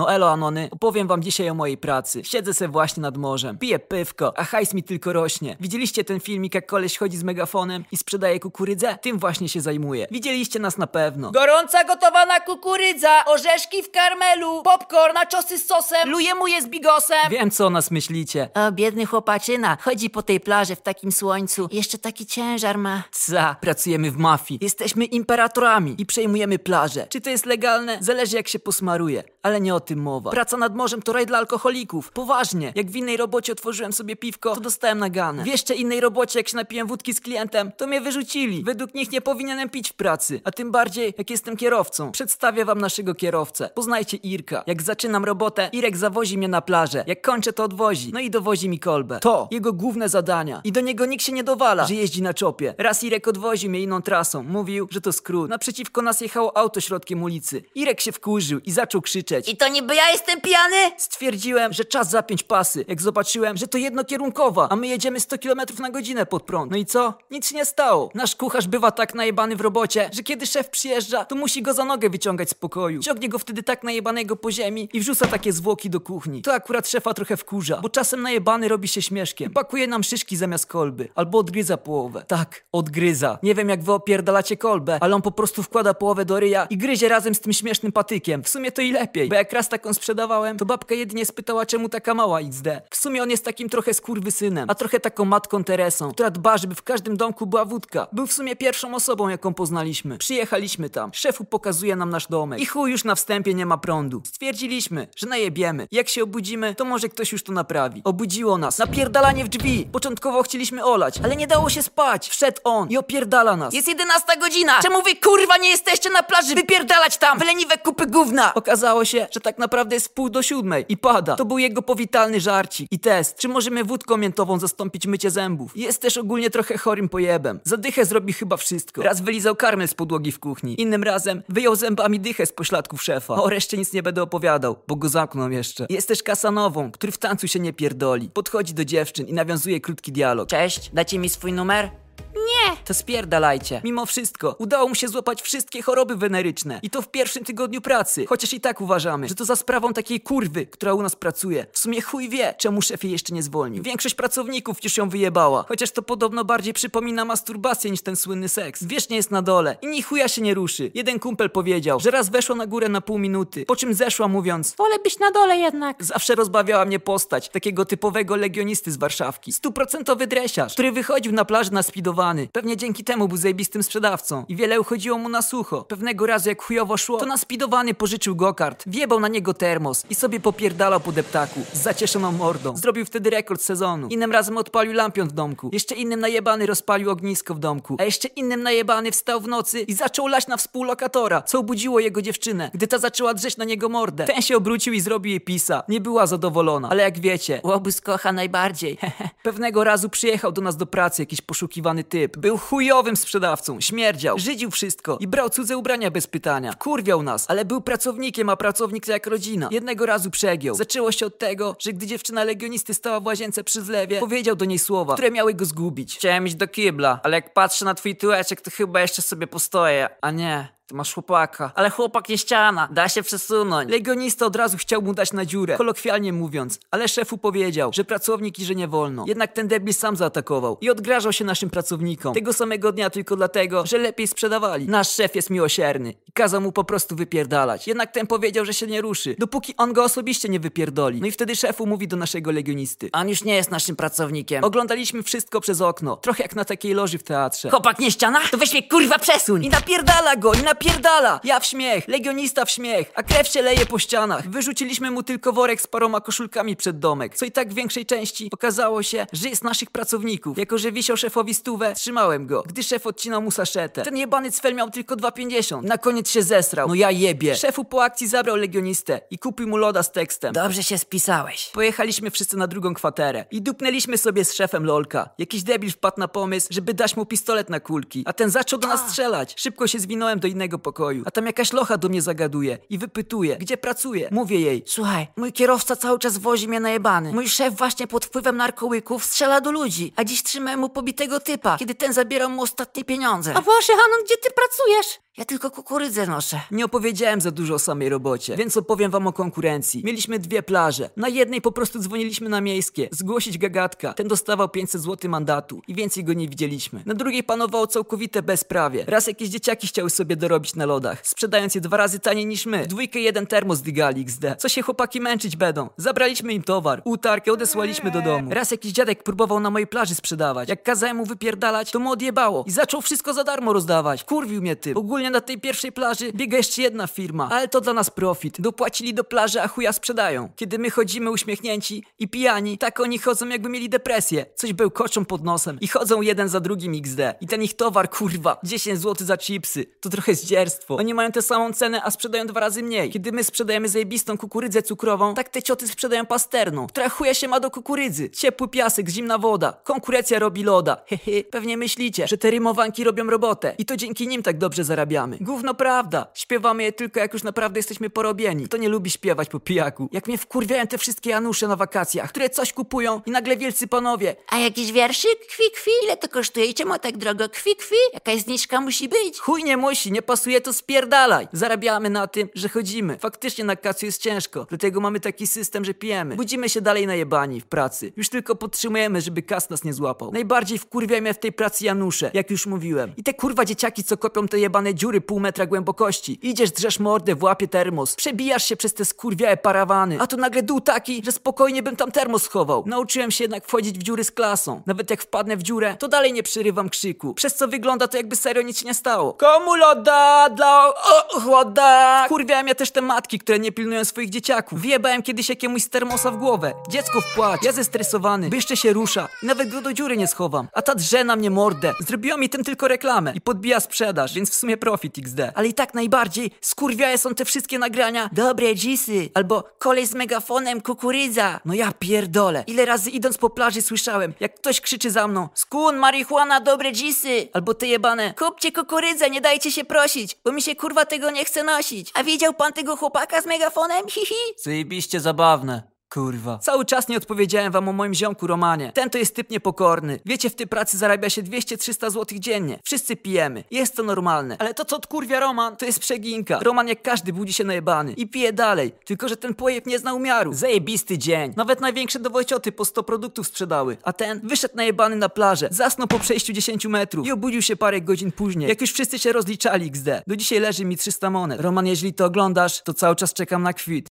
No elo Anony, opowiem wam dzisiaj o mojej pracy. Siedzę se właśnie nad morzem, piję pywko, a hajs mi tylko rośnie. Widzieliście ten filmik, jak koleś chodzi z megafonem i sprzedaje kukurydzę? Tym właśnie się zajmuję. Widzieliście nas na pewno. Gorąca gotowana kukurydza, orzeszki w karmelu, popcorn, naczosy z sosem, luje mu je z bigosem. Wiem co o nas myślicie. O, biedny chłopaczyna, chodzi po tej plaży w takim słońcu. Jeszcze taki ciężar ma. Ca, pracujemy w mafii. Jesteśmy imperatorami i przejmujemy plaże. Czy to jest legalne? Zależy jak się posmaruje. Ale nie o tym mowa. Praca nad morzem to raj dla alkoholików. Poważnie. Jak w innej robocie otworzyłem sobie piwko, to dostałem naganę. W jeszcze innej robocie, jak się napiłem wódki z klientem, to mnie wyrzucili. Według nich nie powinienem pić w pracy. A tym bardziej, jak jestem kierowcą. Przedstawię wam naszego kierowcę. Poznajcie Irka. Jak zaczynam robotę, Irek zawozi mnie na plażę. Jak kończę, to odwozi. No i dowozi mi kolbę. To jego główne zadania. I do niego nikt się nie dowala, że jeździ na czopie. Raz Irek odwoził mnie inną trasą. Mówił, że to skrót. Naprzeciwko nas jechało auto środkiem ulicy. Irek się wkurzył i zaczął krzyczeć. I to niby ja jestem pijany? Stwierdziłem, że czas zapiąć pasy, jak zobaczyłem, że to jednokierunkowa, a my jedziemy 100 km na godzinę pod prąd. No i co? Nic się nie stało. Nasz kucharz bywa tak najebany w robocie, że kiedy szef przyjeżdża, to musi go za nogę wyciągać z pokoju. Ciągnie go wtedy tak najebanego po ziemi i wrzuca takie zwłoki do kuchni. To akurat szefa trochę wkurza, bo czasem najebany robi się śmieszkiem. Pakuje nam szyszki zamiast kolby, albo odgryza połowę. Tak, odgryza. Nie wiem jak wy opierdalacie kolbę, ale on po prostu wkłada połowę do ryja i gryzie razem z tym śmiesznym patykiem. W sumie to i lepiej, bo jak raz taką sprzedawałem, to babka jedynie spytała czemu taka mała XD. W sumie on jest takim trochę skurwysynem, a trochę taką matką Teresą, która dba, żeby w każdym domku była wódka. Był w sumie pierwszą osobą, jaką poznaliśmy. Przyjechaliśmy tam, szefu pokazuje nam nasz domek i chuj już na wstępie nie ma prądu. Stwierdziliśmy, że najebiemy. Jak się obudzimy, to może ktoś już to naprawi. Obudziło nas. Napierdalanie w drzwi. Początkowo chcieliśmy olać, ale nie dało się spać. Wszedł on i opierdala nas. Jest 11 godzina! Czemu wy kurwa nie jesteście na plaży? Wypierdalać tam! Wyleniwe kupy gówna! Okazało się, że tak naprawdę jest pół do siódmej i pada. To był jego powitalny żarcik i test. Czy możemy wódką miętową zastąpić mycie zębów? Jest też ogólnie trochę chorym pojebem. Za dychę zrobi chyba wszystko. Raz wylizał karmel z podłogi w kuchni. Innym razem wyjął zębami dychę z pośladków szefa. O reszcie nic nie będę opowiadał, bo go zamkną jeszcze. Jest też kasanową, który w tańcu się nie pierdoli. Podchodzi do dziewczyn i nawiązuje krótki dialog. Cześć, dacie mi swój numer? To spierdalajcie. Mimo wszystko, udało mu się złapać wszystkie choroby weneryczne. I to w pierwszym tygodniu pracy. Chociaż i tak uważamy, że to za sprawą takiej kurwy, która u nas pracuje. W sumie chuj wie, czemu szef jej jeszcze nie zwolnił. Większość pracowników już ją wyjebała. Chociaż to podobno bardziej przypomina masturbację niż ten słynny seks. Wiecznie jest na dole i ni chuja się nie ruszy. Jeden kumpel powiedział, że raz weszła na górę na pół minuty, po czym zeszła mówiąc Wolę być na dole jednak. Zawsze rozbawiała mnie postać takiego typowego legionisty z Warszawki. Stuprocentowy dresiarz, który wychodził na plażę naspidowany. Pewnie dzięki temu był zajebistym sprzedawcą i wiele uchodziło mu na sucho. Pewnego razu jak chujowo szło, to naspidowany pożyczył gokart, wjebał na niego termos i sobie popierdalał po deptaku z zacieszoną mordą. Zrobił wtedy rekord sezonu. Innym razem odpalił lampion w domku. Jeszcze innym najebany rozpalił ognisko w domku. A jeszcze innym najebany wstał w nocy i zaczął lać na współlokatora, co obudziło jego dziewczynę, gdy ta zaczęła drzeć na niego mordę. Ten się obrócił i zrobił jej pisa. Nie była zadowolona, ale jak wiecie, Łobuz kocha najbardziej. Pewnego razu przyjechał do nas do pracy jakiś poszukiwany typ. Był chujowym sprzedawcą, śmierdział, żydził wszystko i brał cudze ubrania bez pytania. Wkurwiał nas, ale był pracownikiem, a pracownik to jak rodzina. Jednego razu przegiął. Zaczęło się od tego, że gdy dziewczyna legionisty stała w łazience przy zlewie, powiedział do niej słowa, które miały go zgubić. Chciałem iść do kibla, ale jak patrzę na twój tyłeczek, to chyba jeszcze sobie postoję. A nie, ty masz chłopaka. Ale chłopak nie ściana, da się przesunąć. Legionista od razu chciał mu dać na dziurę, kolokwialnie mówiąc, ale szefu powiedział, że pracownik i że nie wolno. Jednak ten debil sam zaatakował i odgrażał się naszym pracownikom. Tego samego dnia tylko dlatego, że lepiej sprzedawali. Nasz szef jest miłosierny i kazał mu po prostu wypierdalać. Jednak ten powiedział, że się nie ruszy, dopóki on go osobiście nie wypierdoli. No i wtedy szefu mówi do naszego legionisty. On już nie jest naszym pracownikiem. Oglądaliśmy wszystko przez okno, trochę jak na takiej loży w teatrze. Chłopak nie ściana? To weź mnie kurwa przesuń! I napierdala go, i napierdala! Ja w śmiech, legionista w śmiech, a krew się leje po ścianach. Wyrzuciliśmy mu tylko worek z paroma koszulkami przed domek, co i tak w większej części okazało się, że jest naszych pracowników. Jako, że wisiał szefowi stówę, trzymałem go, gdy szef odcinał mu saszetę. Ten jebany cfel miał tylko 2,50. Na koniec się zesrał. No ja jebie. Szefu po akcji zabrał legionistę i kupił mu loda z tekstem. Dobrze się spisałeś. Pojechaliśmy wszyscy na drugą kwaterę i dupnęliśmy sobie z szefem lolka. Jakiś debil wpadł na pomysł, żeby dać mu pistolet na kulki, a ten zaczął do nas strzelać. Szybko się zwinąłem do innego pokoju, a tam jakaś locha do mnie zagaduje i wypytuje, gdzie pracuję. Mówię jej, Słuchaj, mój kierowca cały czas wozi mnie najebany. Mój szef właśnie pod wpływem narkołyków strzela do ludzi, a dziś trzymałem mu pobitego typa, kiedy ten zabierał mu ostatnie pieniądze. A Boże, Hanon, gdzie ty pracujesz? Ja tylko kukurydzę noszę. Nie opowiedziałem za dużo o samej robocie, więc opowiem wam o konkurencji. Mieliśmy dwie plaże. Na jednej po prostu dzwoniliśmy na miejskie, zgłosić gagatka. Ten dostawał 500 zł mandatu i więcej go nie widzieliśmy. Na drugiej panowało całkowite bezprawie. Raz jakieś dzieciaki chciały sobie dorobić na lodach, sprzedając je dwa razy taniej niż my. Dwójkę jeden termos dygali XD. Co się chłopaki męczyć będą? Zabraliśmy im towar, utarkę odesłaliśmy do domu. Raz jakiś dziadek próbował na mojej plaży sprzedawać. Jak kazałem mu wypierdalać, to mu odjebało i zaczął wszystko za darmo rozdawać. Kurwił mnie tym. Ogólnie na tej pierwszej plaży biega jeszcze jedna firma, ale to dla nas profit. Dopłacili do plaży, a chuja sprzedają. Kiedy my chodzimy uśmiechnięci i pijani, tak oni chodzą jakby mieli depresję. Coś bełkoczą pod nosem i chodzą jeden za drugim XD. I ten ich towar, kurwa, 10 zł za chipsy. To trochę zdzierstwo. Oni mają tę samą cenę, a sprzedają dwa razy mniej. Kiedy my sprzedajemy zajebistą kukurydzę cukrową, tak te cioty sprzedają pasterną, która chuja się ma do kukurydzy. Ciepły piasek, zimna woda. Konkurencja robi loda. Hehe. Pewnie myślicie, że te rymowanki robią robotę i to dzięki nim tak dobrze zarabiamy. Gówno prawda. Śpiewamy je tylko jak już naprawdę jesteśmy porobieni. Kto nie lubi śpiewać po pijaku? Jak mnie wkurwiają te wszystkie Janusze na wakacjach, które coś kupują i nagle wielcy panowie. A jakiś wierszyk? Kwi, kwi. Ile to kosztuje i czemu tak drogo? Kwi, kwi. Jakaś zniżka musi być. Chuj nie musi, nie pasuje to spierdalaj. Zarabiamy na tym, że chodzimy. Faktycznie na kacu jest ciężko, dlatego mamy taki system, że pijemy. Budzimy się dalej najebani w pracy. Już tylko podtrzymujemy, żeby kas nas nie złapał. Najbardziej wkurwia mnie w tej pracy Janusze, jak już mówiłem. I te kurwa dzieciaki, co kopią te jebane dziury pół metra głębokości. Idziesz, drzesz mordę w łapie termos. Przebijasz się przez te skurwiałe parawany. A tu nagle dół taki, że spokojnie bym tam termos schował. Nauczyłem się jednak wchodzić w dziury z klasą. Nawet jak wpadnę w dziurę, to dalej nie przerywam krzyku. Przez co wygląda to jakby serio nic się nie stało. Komu loda? Dla chłoda! Kurwiałem ja też te matki, które nie pilnują swoich dzieciaków. Wjebałem kiedyś jakiemuś z termosa w głowę. Dziecko wpłać. Ja zestresowany, jeszcze się rusza. Nawet go do dziury nie schowam. A ta drze na mnie mordę. Zrobiła mi tym tylko reklamę i podbija sprzedaż, więc w sumie profit XD. Ale i tak najbardziej skurwiaje są te wszystkie nagrania. Dobre dżisy. Albo kolej z megafonem kukurydza. No ja pierdolę. Ile razy idąc po plaży słyszałem, jak ktoś krzyczy za mną. Skun, marihuana, dobre dżisy. Albo te jebane. Kupcie kukurydzę, nie dajcie się prosić, bo mi się kurwa tego nie chce nosić. A widział pan tego chłopaka z megafonem? Hihi. Zajebiście zabawne. Kurwa. Cały czas nie odpowiedziałem wam o moim ziomku Romanie. Ten to jest typ niepokorny. Wiecie, w tej pracy zarabia się 200-300 zł dziennie. Wszyscy pijemy. Jest to normalne. Ale to co odkurwia Roman, to jest przeginka. Roman jak każdy budzi się najebany. I pije dalej. Tylko, że ten pojew nie zna umiaru. Zajebisty dzień. Nawet największe dowojcioty po 100 produktów sprzedały. A ten wyszedł najebany na plażę. Zasnął po przejściu 10 metrów. I obudził się parę godzin później. Jak już wszyscy się rozliczali XD. Do dzisiaj leży mi 300 monet. Roman, jeżeli to oglądasz, to cały czas czekam na kwit.